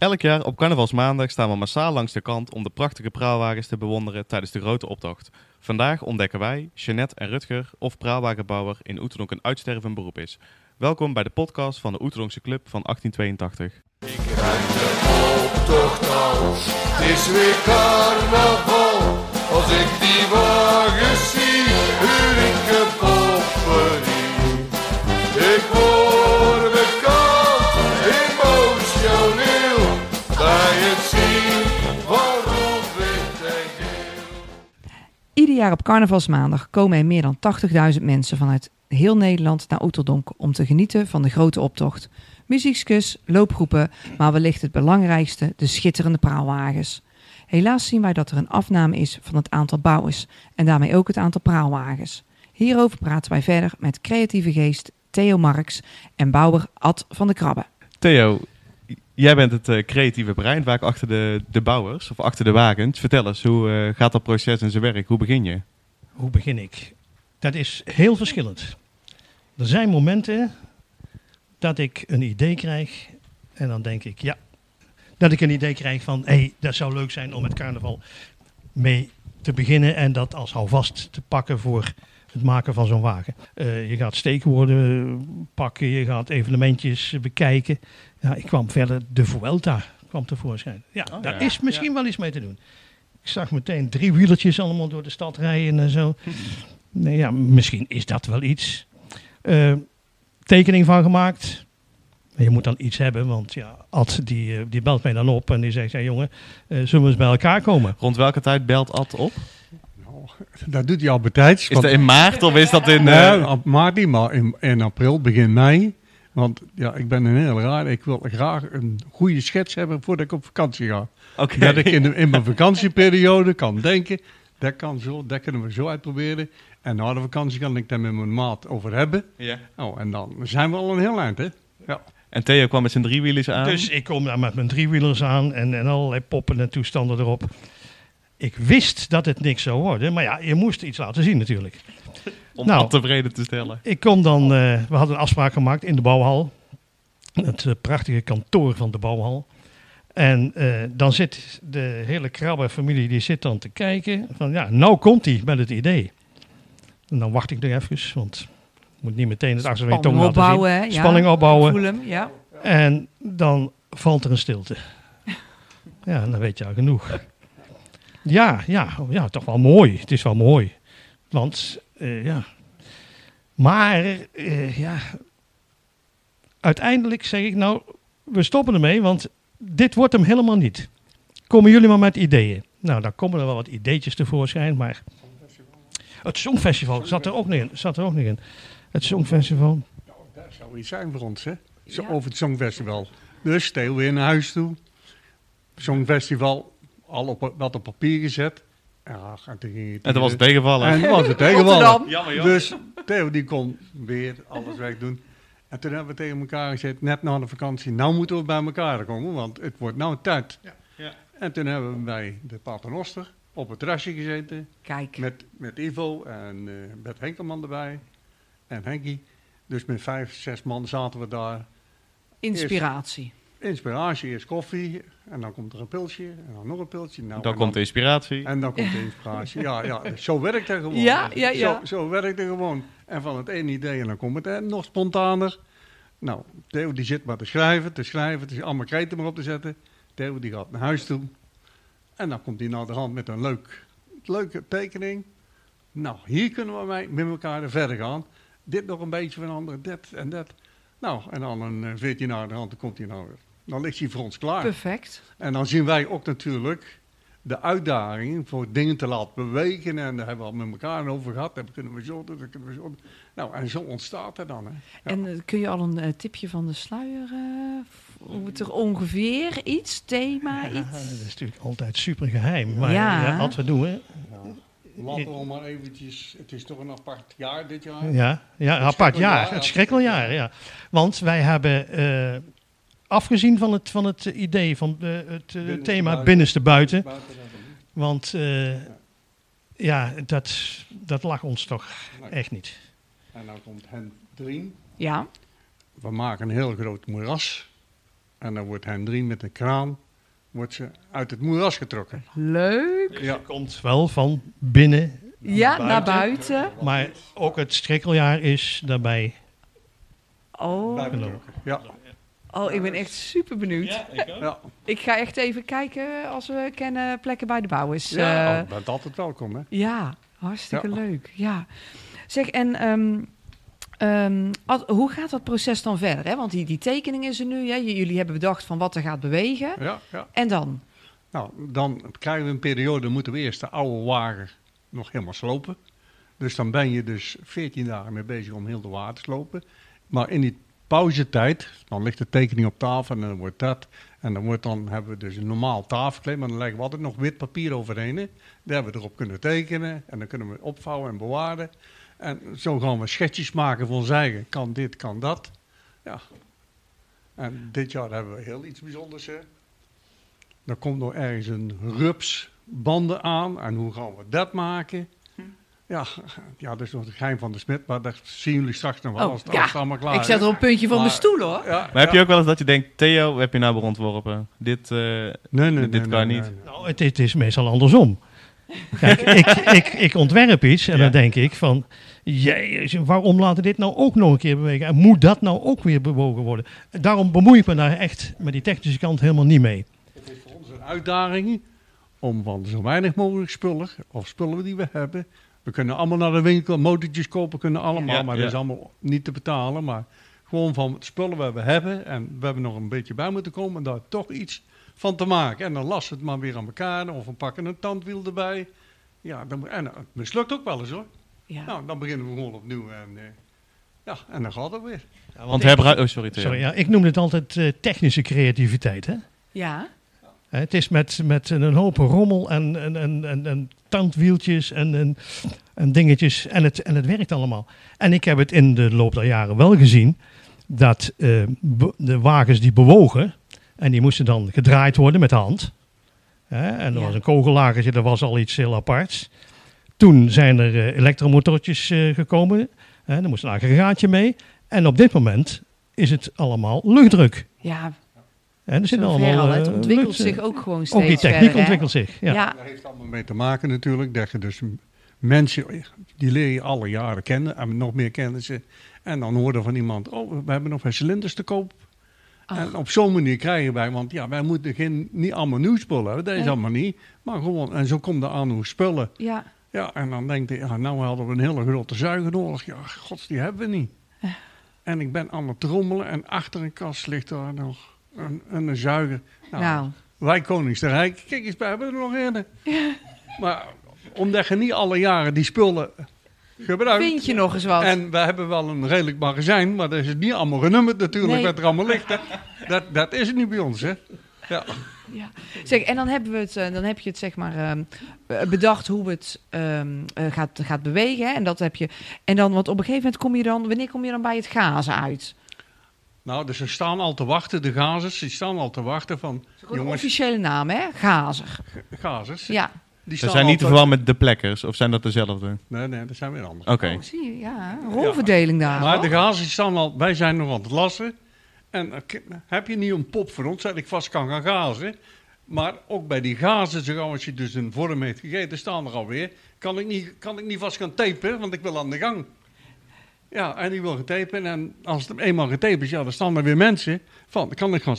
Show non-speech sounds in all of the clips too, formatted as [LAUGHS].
Elk jaar op carnavalsmaandag staan we massaal langs de kant om de prachtige praalwagens te bewonderen tijdens de grote optocht. Vandaag ontdekken wij, Jeanette en Rutger, of praalwagenbouwer in Oeteldonk een uitstervend beroep is. Welkom bij de podcast van de Oeteldonkse Club van 1882. Ik rijd de optocht het is weer. Als ik die wagens zie, Ieder jaar op carnavalsmaandag komen er meer dan 80.000 mensen vanuit heel Nederland naar Oeteldonk om te genieten van de grote optocht. Muziekjes, loopgroepen, maar wellicht het belangrijkste, de schitterende praalwagens. Helaas zien wij dat er een afname is van het aantal bouwers en daarmee ook het aantal praalwagens. Hierover praten wij verder met creatieve geest Theo Marks en bouwer Ad van de Krabbe. Theo, jij bent het eh, creatieve brein vaak achter de, de bouwers of achter de wagens. Vertel eens, hoe eh, gaat dat proces in zijn werk? Hoe begin je? Hoe begin ik? Dat is heel verschillend. Er zijn momenten dat ik een idee krijg en dan denk ik, ja, dat ik een idee krijg van, hé, hey, dat zou leuk zijn om met carnaval mee te beginnen en dat als houvast te pakken voor het maken van zo'n wagen. Eh, je gaat steekwoorden pakken, je gaat evenementjes bekijken. Ja, ik kwam verder, de Vuelta kwam tevoorschijn. Ja, Oh, daar ja. is misschien wel iets mee te doen. Ik zag meteen drie wielertjes allemaal door de stad rijden en zo. [LAUGHS] Nee, ja, misschien is dat wel iets. Eh, tekening van gemaakt. Je moet dan iets hebben, want ja, Ad die, eh, die belt mij dan op en die zegt, ja jongen, eh, zullen we eens bij elkaar komen? Rond welke tijd belt Ad op? [LAUGHS] Dat doet hij al betijds. Is dat in maart of is dat in... Nee, eh, op maart niet, maar in, in april, begin mei. Want ja, ik ben een heel raar. Ik wil graag een goede schets hebben voordat ik op vakantie ga. Oké. Dat ik in, de, in mijn vakantieperiode kan denken, dat, kan zo, dat kunnen we zo uitproberen. En na de vakantie kan ik daar met mijn maat over hebben. Ja. Oh, en dan zijn we al een heel eind, hè? Ja. En Theo kwam met zijn driewielers aan. Dus ik kom daar met mijn driewielers aan en, en allerlei poppen en toestanden erop. Ik wist dat het niks zou worden, maar ja, je moest iets laten zien natuurlijk. om nou. Tevreden te stellen. Ik kom dan, eh, we hadden een afspraak gemaakt in de bouwhal. Het eh, prachtige kantoor van de bouwhal. En eh, dan zit de hele krabbe-familie die zit dan te kijken. Van ja, nou komt hij met het idee. En dan wacht ik nog even, want ik moet niet meteen het achter mijn tong Spanning laten zien. opbouwen, hè? Ja. Spanning opbouwen. Voel hem, ja. En dan valt er een stilte. Ja, dan weet je al genoeg. Ja, ja, ja, toch wel mooi. Het is wel mooi. Want, eh, ja. Maar, eh, ja. Uiteindelijk zeg ik, nou, we stoppen ermee, want dit wordt hem helemaal niet. Komen jullie maar met ideeën. Nou, dan komen er wel wat ideetjes tevoorschijn, maar... Het Songfestival zat er ook niet in. Zat er ook niet in. Het Songfestival. Dat zou iets zijn voor ons, hè? Zo, Ja. Over het Songfestival. Dus Theo weer naar huis toe. Songfestival, al op, wat op papier gezet. Ja, en toen ging het En toen was het tegenvallen. En toen was het [LAUGHS] tegenvallen. Rotterdam. Jammer, joh. Dus Theo die kon weer alles wegdoen. En toen hebben we tegen elkaar gezegd, net na de vakantie, nou moeten we bij elkaar komen, want het wordt nou tijd. Ja. En toen hebben we bij de Paternoster op het terrasje gezeten, Kijk. met, met Ivo en eh met Henkelman erbij en Henkie. Dus met vijf, zes man zaten we daar. Inspiratie. Inspiratie, eerst koffie en dan komt er een pilsje en dan nog een pilsje. Nou, dan en komt de inspiratie. en dan komt de inspiratie. Ja, ja, zo werkt het gewoon. Ja, ja, ja. Zo, zo werkt het gewoon. En van het ene idee en dan komt het eh, nog spontaner. Nou, Theo die zit maar te schrijven, te schrijven, te, allemaal kreten maar op te zetten. Theo die gaat naar huis toe. En dan komt hij naar de hand met een leuk, leuke tekening. Nou, hier kunnen we mee, met elkaar verder gaan. Dit nog een beetje van ander, dit en dat. Nou, en dan een eh, 14 naar de hand, dan komt hij nou weer. Dan ligt hij voor ons klaar. Perfect. En dan zien wij ook natuurlijk de uitdaging voor dingen te laten bewegen. En daar hebben we al met elkaar over gehad. Dat kunnen we zo doen, dat kunnen we zo doen. Nou, en zo ontstaat het dan. Hè. En eh, kun je al een eh, tipje van de sluier? eh, hoe het er ongeveer iets, thema, Ja, iets? dat is natuurlijk altijd super geheim. Maar Ja. ja. wat we doen, hè. Laten we maar eventjes, het is toch een apart jaar dit jaar. Ja, ja Het apart jaar. ja. Het schrikkeljaar, ja. Want wij hebben, eh, afgezien van het, van het idee van eh, het eh, Binnenste thema buiten. binnenste buiten. Buiten. Want eh, ja, dat, dat lag ons toch echt niet. En dan komt hen drie. Ja, We maken een heel groot moeras. En dan wordt Hendrien met een kraan wordt ze uit het moeras getrokken. Leuk. Ja, Komt wel van binnen, Ja, Naar naar buiten. maar ook het schrikkeljaar is daarbij. Oh. Ja, oh, ik ben echt super benieuwd. ja. Ik ga echt even kijken als we kennen plekken bij de bouwers. ja. Eh, oh, bent altijd welkom, hè? Ja, hartstikke Ja. leuk. Ja. Zeg, en ehm, ehm, hoe gaat dat proces dan verder? Hè? Want die, die tekening is er nu. Hè? J- Jullie hebben bedacht van wat er gaat bewegen. Ja, ja. En dan? Nou, dan krijgen we een periode, dan moeten we eerst de oude wagen nog helemaal slopen. Dus dan ben je dus 14 dagen mee bezig om heel de wagen te slopen. Maar in die pauzetijd, dan ligt de tekening op tafel en dan wordt dat. En dan wordt dan, hebben we dus een normaal tafelkleed, maar dan leggen we altijd nog wit papier overheen. Daar hebben we erop kunnen tekenen en dan kunnen we opvouwen en bewaren. En zo gaan we schetsjes maken van ons eigen. Kan dit, kan dat. Ja. En dit jaar hebben we heel iets bijzonders. Hè. Er komt nog ergens een rups banden aan. En hoe gaan we dat maken? Ja, [LAUGHS] ja, dat is nog het geheim van de smid. Maar dat zien jullie straks nog wel Oh, als, als ja. het allemaal klaar ik zet er een puntje van Maar- mijn stoel hoor. Ja, Maar heb je ook wel eens dat je denkt, Theo, heb je nou weer ontworpen? Dit, eh, Nee, nee, dit nee, kan nee, niet. nee. Nou, het, het is meestal andersom. Kijk, [LAUGHS] ik, ik, ik ontwerp iets en Ja. dan denk ik van, jee, waarom laten we dit nou ook nog een keer bewegen? En moet dat nou ook weer bewogen worden? Daarom bemoei ik me daar echt met die technische kant helemaal niet mee. Het is voor ons een uitdaging om van zo weinig mogelijk spullen, of spullen die we hebben. We kunnen allemaal naar de winkel, motortjes kopen kunnen allemaal, Ja, maar ja. dat is allemaal niet te betalen. Maar gewoon van het spullen wat we hebben en we hebben nog een beetje bij moeten komen en daar toch iets van te maken. En dan lassen we het maar weer aan elkaar of we pakken een tandwiel erbij. Ja, dan, en het mislukt ook wel eens hoor. Ja. Nou, dan beginnen we gewoon opnieuw en eh, ja, en dan gaat het weer. want herbruik... Oh, sorry. Sorry, ja, ik noem het altijd eh, technische creativiteit. Hè? Ja. Het is met, met een hoop rommel en, en, en, en, en tandwieltjes en, en, en dingetjes. En het, en het werkt allemaal. En ik heb het in de loop der jaren wel gezien dat eh, de wagens die bewogen. En die moesten dan gedraaid worden met de hand. Hè, en er Ja. was een kogellagertje, dat was al iets heel aparts. Toen zijn er eh, elektromotortjes eh, gekomen. Hè, er moest een aggregaatje mee. En op dit moment is het allemaal luchtdruk. Ja, Hè, er zover allemaal, al. Het eh, ontwikkelt lucht- zich ook gewoon steeds ook die techniek verder, hè? ontwikkelt zich. Ja. Ja. Dat heeft allemaal mee te maken natuurlijk. Dat je dus mensen, die leer je alle jaren kennen en nog meer kennen ze. En dan horen van iemand, oh, we hebben nog wat cilinders te koop. Ach. En op zo'n manier krijgen wij, want ja, wij moeten geen, niet allemaal nieuw spullen hebben. Dat is Nee. allemaal niet. Maar gewoon, en zo komt er aan hoe spullen. Ja. Ja, en dan denk je, ja, nou hadden we een hele grote zuiger nodig. Ja, gods, die hebben we niet. En ik ben aan het trommelen en achter een kast ligt daar nog een, een zuiger. Nou, Nou, wij Koningsrijk, kijk eens, we hebben er nog een. Maar omdat je niet alle jaren die spullen gebruikt. vind je nog eens wat? En we hebben wel een redelijk magazijn, maar dat is niet allemaal genummerd natuurlijk, Nee. wat er allemaal ligt. Hè. Dat, dat is het niet bij ons, hè. Ja. Ja. Zeg, en dan, hebben we het, eh, dan heb je het zeg maar ehm, eh, bedacht hoe het ehm, eh, gaat, gaat bewegen. Hè? En dat heb je. En dan, want op een gegeven moment kom je dan, wanneer kom je dan bij het gazen uit? Nou, dus ze staan al te wachten, de gazers, die staan al te wachten van, Gewoon een jongens, officiële naam, hè? Gazer. gazers. Ja. Die Ze zijn niet te al verwarren met de plekkers, of zijn dat dezelfde? Nee, nee, dat zijn weer anders. Oké. Oh, zie je, ja. Een rolverdeling daar. Maar hoor. de gazers staan al, wij zijn nog aan het lassen. En eh, heb je niet een pop voor ons dat ik vast kan gaan gazen? Maar ook bij die gazen, zo gauw als je dus een vorm heeft gegeten, staan er alweer. Kan ik niet, kan ik niet vast gaan tapen, want ik wil aan de gang. Ja, en die wil gaan tapen. En als het eenmaal getaped is, ja, dan staan er weer mensen van, dan kan ik gaan,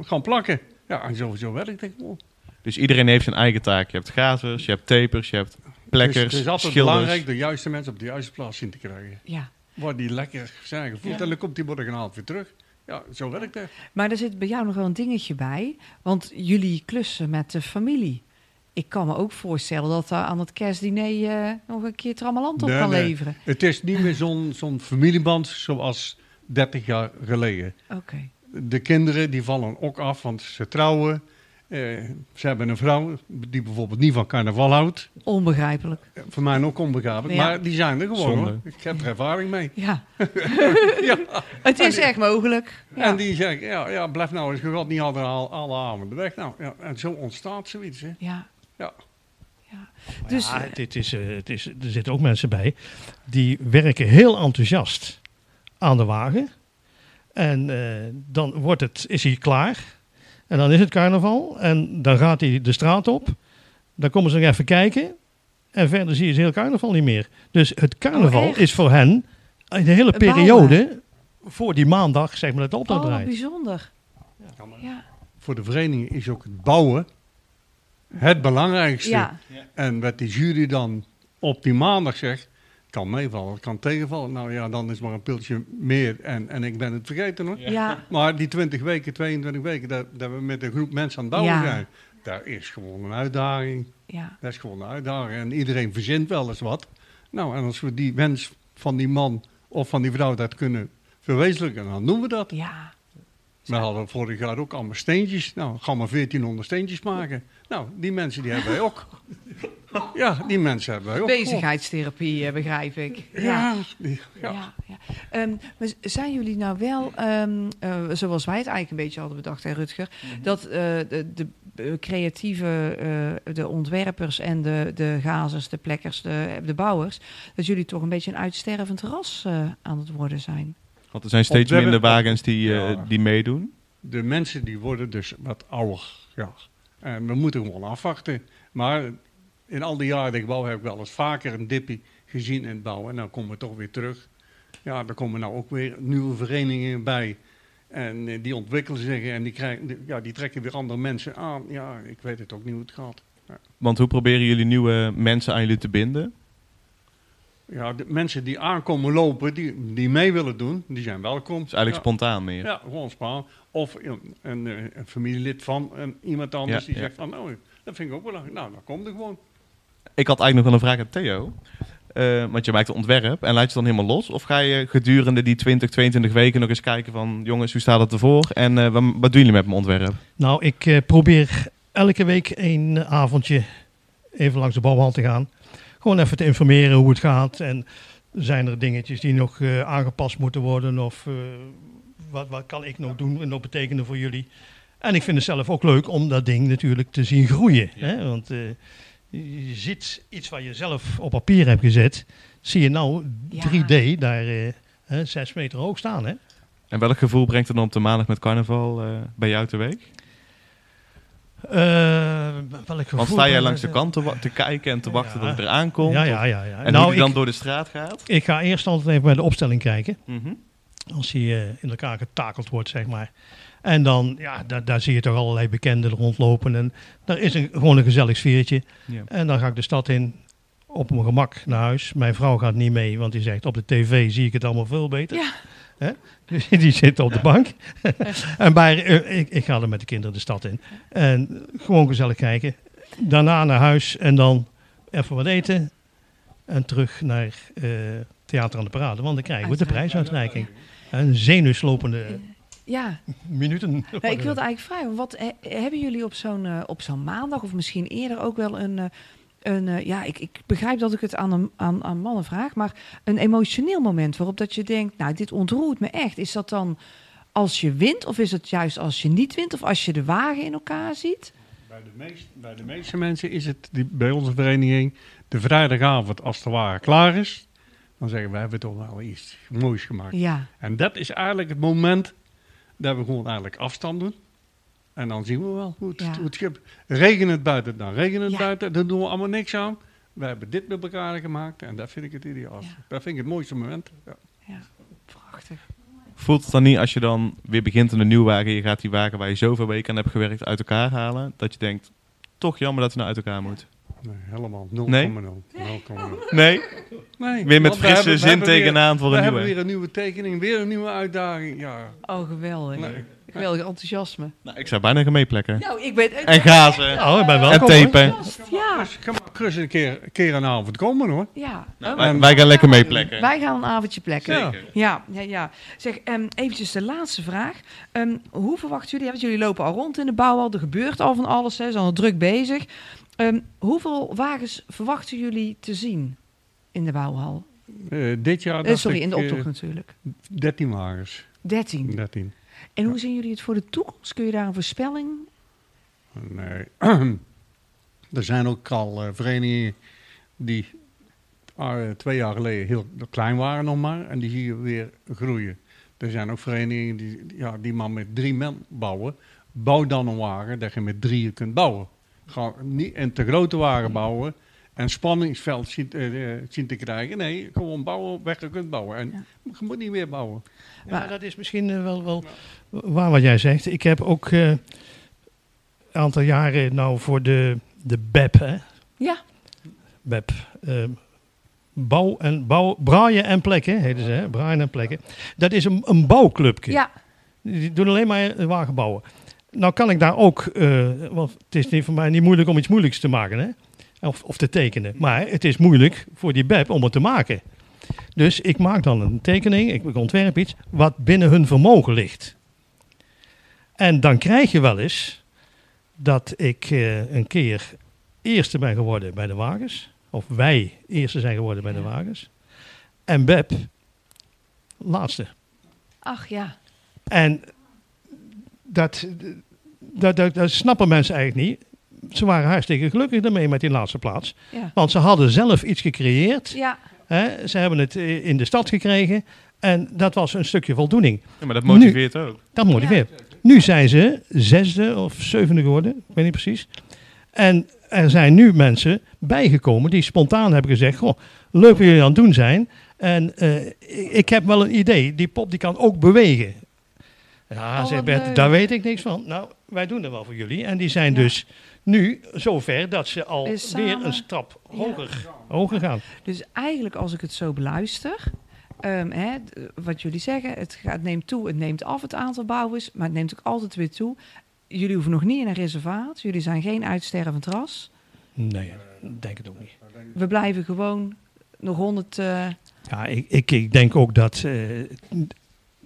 gaan plakken. Ja, en zo, zo werkt het gewoon. Dus iedereen heeft zijn eigen taak. Je hebt gazers, je hebt tapers, je hebt plekkers, dus het is altijd schilders. belangrijk de juiste mensen op de juiste plaats zien te krijgen. Ja. Waar die lekker zijn gevoeld. Ja. En dan komt die morgenavond weer terug. Ja, zo werkt het. Maar er zit bij jou nog wel een dingetje bij. Want jullie klussen met de familie. Ik kan me ook voorstellen dat daar aan het kerstdiner eh, nog een keer trammeland op Nee, kan nee. leveren. Het is niet meer zo'n zo'n familieband zoals 30 jaar geleden. Oké. De kinderen die vallen ook af, want ze trouwen. Eh, ze hebben een vrouw die bijvoorbeeld niet van carnaval houdt. Onbegrijpelijk. Eh, Voor mij ook onbegrijpelijk, Ja. maar die zijn er gewoon hoor. Ik heb er ervaring mee. Ja, [LAUGHS] ja. het is echt mogelijk. Ja. En die zeggen, ja, ja, blijf nou eens, je gaat niet alle, alle avonden weg. Nou, ja, en zo ontstaat zoiets. Hè. ja. Ja. ja. Dus, ja, het, het is, eh, het is, er zitten ook mensen bij die werken heel enthousiast aan de wagen. En eh, dan wordt het, is hij klaar. En dan is het carnaval. En dan gaat hij de straat op. Dan komen ze nog even kijken. En verder zie je ze heel carnaval niet meer. Dus het carnaval Oh, is voor hen de hele periode voor die maandag, zeg maar, dat de optocht Oh, bijzonder. Ja. Voor de vereniging is ook het bouwen het belangrijkste. Ja. En wat die jury dan op die maandag zegt, kan meevallen, kan tegenvallen. Nou ja, dan is maar een piltje meer en, en ik ben het vergeten hoor. Ja. Maar die 20 weken, 22 weken, dat, dat we met een groep mensen aan het bouwen Ja. zijn, daar is gewoon een uitdaging. ja. Dat is gewoon een uitdaging. En iedereen verzint wel eens wat. Nou, en als we die wens van die man of van die vrouw dat kunnen verwezenlijken, dan doen we dat. Ja. We hadden vorig jaar ook allemaal steentjes. Nou, gaan maar 1400 steentjes maken. Nou, die mensen die hebben wij ook. Ja, die mensen hebben wij ook. Bezigheidstherapie, eh, begrijp ik. Ja, die- Ja. ja. ja. Ehm, maar zijn jullie nou wel, ehm, eh, zoals wij het eigenlijk een beetje hadden bedacht, hè, Rutger, dat eh, de, de creatieve, eh, de ontwerpers en de, de gazers, de plekkers, de, de bouwers, dat jullie toch een beetje een uitstervend ras eh, aan het worden zijn? Want er zijn steeds minder wagens die, eh, Ja. die meedoen. De mensen die worden dus wat ouder. Ja. En we moeten gewoon afwachten. Maar in al die jaren dat ik bouw heb ik wel eens vaker een dippie gezien in het bouwen. En dan komen we toch weer terug. Ja, er komen nou ook weer nieuwe verenigingen bij. En eh, die ontwikkelen zich en die, krijgen, ja, die trekken weer andere mensen aan. Ja, ik weet het ook niet hoe het gaat. Want hoe proberen jullie nieuwe mensen aan jullie te binden? Ja, de mensen die aankomen lopen, die, die mee willen doen, die zijn welkom. Dus eigenlijk ja. spontaan meer. Ja, gewoon spaan. Of een, een, eh, een familielid van een, iemand anders Ja, die ja. zegt van, nou, dat vind ik ook wel leuk. Nou, dan komt er gewoon. Ik had eigenlijk nog wel een vraag aan Theo. Eh, want je maakt een ontwerp en laat je het dan helemaal los? Of ga je gedurende die 20, 22 weken nog eens kijken van... jongens, hoe staat het ervoor? En eh, wat, wat doen jullie met mijn ontwerp? Nou, ik eh, probeer elke week een avondje even langs de bouwhal te gaan. Gewoon even te informeren hoe het gaat. En zijn er dingetjes die nog eh, aangepast moeten worden? Of eh, wat, wat kan ik nog doen en dat betekenen voor jullie? En ik vind het zelf ook leuk om dat ding natuurlijk te zien groeien. Hè? Want eh, je ziet iets wat je zelf op papier hebt gezet. Zie je nou Ja. 3D daar eh, hè, zes meter hoog staan. Hè? En welk gevoel brengt het dan op de maandag met carnaval eh, bij jou teweeg? Eh, welk Want sta jij langs de kant te, kijken en te wachten Ja. dat het eraan komt? Ja, ja, ja. ja. En nou, hoe die dan ik, door de straat gaat? ik ga eerst altijd even bij de opstelling kijken. Mhm. Als hij eh, in elkaar getakeld wordt, zeg maar. En dan, ja, daar, daar zie je toch allerlei bekenden rondlopen. En daar is een, gewoon een gezellig sfeertje. Ja. En dan ga ik de stad in, op mijn gemak naar huis. Mijn vrouw gaat niet mee, want die zegt op de tv zie ik het allemaal veel beter. Ja. Hè? [LAUGHS] Die zit op de bank. [LAUGHS] en bij, eh, ik, ik ga er met de kinderen de stad in. En gewoon gezellig kijken. Daarna naar huis en dan even wat eten. En terug naar eh, Theater aan de Parade. Want dan krijgen we de prijsuitreiking. Een zenuwslopende Ja, minuten. Nou, ik wilde eigenlijk vragen, wat he- hebben jullie op zo'n eh, op zo'n maandag of misschien eerder ook wel een, eh, een eh, ja, ik, ik begrijp dat ik het aan, een, aan, aan mannen vraag, maar een emotioneel moment waarop dat je denkt, nou, dit ontroert me echt. Is dat dan als je wint of is het juist als je niet wint of als je de wagen in elkaar ziet? Bij de, meest, bij de meeste mensen is het die, bij onze vereniging de vrijdagavond, als de wagen klaar is, dan zeggen we, we hebben toch wel iets moois gemaakt. Ja, En dat is eigenlijk het moment dat we gewoon eigenlijk afstand doen. En dan zien we wel hoe het, Ja. hoe het schip... Regen het buiten, dan regen het Ja. buiten. Daar doen we allemaal niks aan. We hebben dit met elkaar gemaakt en dat vind ik het ideaalste. Ja. Dat vind ik het mooiste moment. Ja. ja, prachtig. Voelt het dan niet als je dan weer begint in een nieuw wagen... je gaat die wagen waar je zoveel weken aan hebt gewerkt uit elkaar halen... dat je denkt, toch jammer dat hij nou uit elkaar moet. Nee, helemaal 0,0. Nee? 0,0. Nee, Nee, weer met we frisse hebben- we zin hebben weer- tegenaan voor We een hebben nieuwe. weer een nieuwe tekening, weer een nieuwe uitdaging. Ja, Oh, geweldig. Nee. Geweldig enthousiasme. Nou, ik zou bijna gaan meeplekken. Nou, ik ben... En gazen. Nou, ik ben En welkom. hoor. tapen. Ja, ga maar gerust een keer, een keer een avond komen hoor. ja. Nou, Oh, wij, wij gaan lekker meeplekken. Wij gaan een avondje plekken. Ja. Ja, ja, ja. Zeg, um, eventjes de laatste vraag. Ehm, hoe verwachten jullie, want jullie lopen al rond in de bouwhal, er gebeurt al van alles, hè, ze zijn al druk bezig. Ehm, hoeveel wagens verwachten jullie te zien in de bouwhal? Eh, dit jaar dacht sorry, ik, in de eh, optocht natuurlijk. 13 wagens. 13. 13. En hoe zien jullie het voor de toekomst? Kun je daar een voorspelling? Nee. [CLEARS THROAT] er zijn ook al eh, verenigingen die ah, twee jaar geleden heel klein waren nog maar. En die zie je weer groeien. Er zijn ook verenigingen die, ja, die maar met drie man bouwen. Bouw dan een wagen dat je met drieën kunt bouwen. Ga niet een te grote wagen bouwen en spanningsveld zien, eh, eh, zien te krijgen. Nee, gewoon bouwen weg je kunt bouwen. En Ja. je moet niet meer bouwen. Ja, Maar- dat is misschien eh, wel, wel waar wat jij zegt. Ik heb ook eh, een aantal jaren nou voor de, de BEP, hè? Ja, BEP. eh, bouw en bouw, braaien en plekken, heten ze, hè? Braaien en plekken. Dat is een, een bouwclubje. ja. Die doen alleen maar eh, wagen bouwen. Nou kan ik daar ook, eh, want het is niet voor mij niet moeilijk om iets moeilijks te maken, hè? Of, of te tekenen. Maar het is moeilijk voor die BEP om het te maken. Dus ik maak dan een tekening, ik ontwerp iets wat binnen hun vermogen ligt. En dan krijg je wel eens dat ik eh, een keer eerste ben geworden bij de wagens. Of wij eerste zijn geworden bij de wagens. En BEP laatste. Ach ja. En dat, dat, dat, dat snappen mensen eigenlijk niet. Ze waren hartstikke gelukkig ermee met die laatste plaats. Ja. Want ze hadden zelf iets gecreëerd. Ja, Hè? Ze hebben het eh, in de stad gekregen. En dat was een stukje voldoening. Ja, maar dat motiveert ook. Dat motiveert. Nu zijn ze zesde of zevende geworden. Ik weet niet precies. En er zijn nu mensen bijgekomen die spontaan hebben gezegd... Goh, leuk wat jullie aan het doen zijn. En eh, ik, heb wel een idee. Die pop die kan ook bewegen. Ja, Oh, zegt Bert, leuk. daar weet ik niks van. Nou, wij doen dat wel voor jullie. En die zijn Ja. dus nu zover dat ze al weer een stap Ja. hoger, hoger gaan. dus eigenlijk als ik het zo beluister, ehm, hè, wat jullie zeggen, het, gaat, het neemt toe, het neemt af het aantal bouwers, maar het neemt ook altijd weer toe. Jullie hoeven nog niet in een reservaat, jullie zijn geen uitstervend ras. Nee, denk het ook niet. We blijven gewoon nog honderd... eh, Ja, ik, ik, ik denk ook dat eh,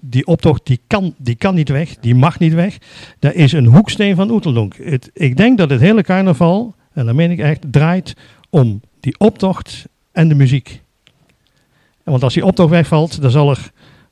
die optocht, die kan, die kan niet weg, die mag niet weg. Dat is een hoeksteen van Oeteldonk. Het, ik denk dat het hele carnaval, en dat meen ik echt, draait om die optocht en de muziek. Want als die optocht wegvalt, dan zal er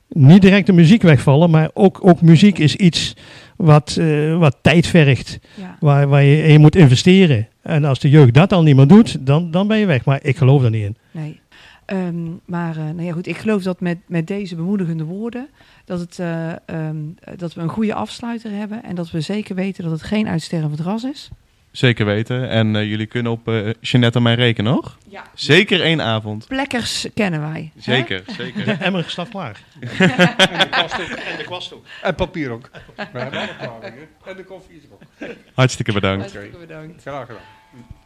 niet direct de muziek wegvallen, maar ook, ook muziek is iets wat, eh, wat tijd vergt, ja. waar, waar je in moet investeren. En als de jeugd dat al niet meer doet, dan, dan ben je weg. Maar ik geloof daar niet in. Nee. Ehm, maar eh, nou ja, goed, ik geloof dat met, met deze bemoedigende woorden, dat, het, eh, ehm, dat we een goede afsluiter hebben en dat we zeker weten dat het geen uitstervend ras is. Zeker weten. En eh, jullie kunnen op eh Jeanette en mij rekenen, nog? Ja. Zeker één avond. Plekkers kennen wij. hè? Zeker, zeker. De emmer staat klaar. [LAUGHS] En de kwast ook. En de kwast ook. En papier ook. We hebben alle klaar, hè. En de koffie is ook. Hartstikke bedankt. Hartstikke bedankt. Graag gedaan.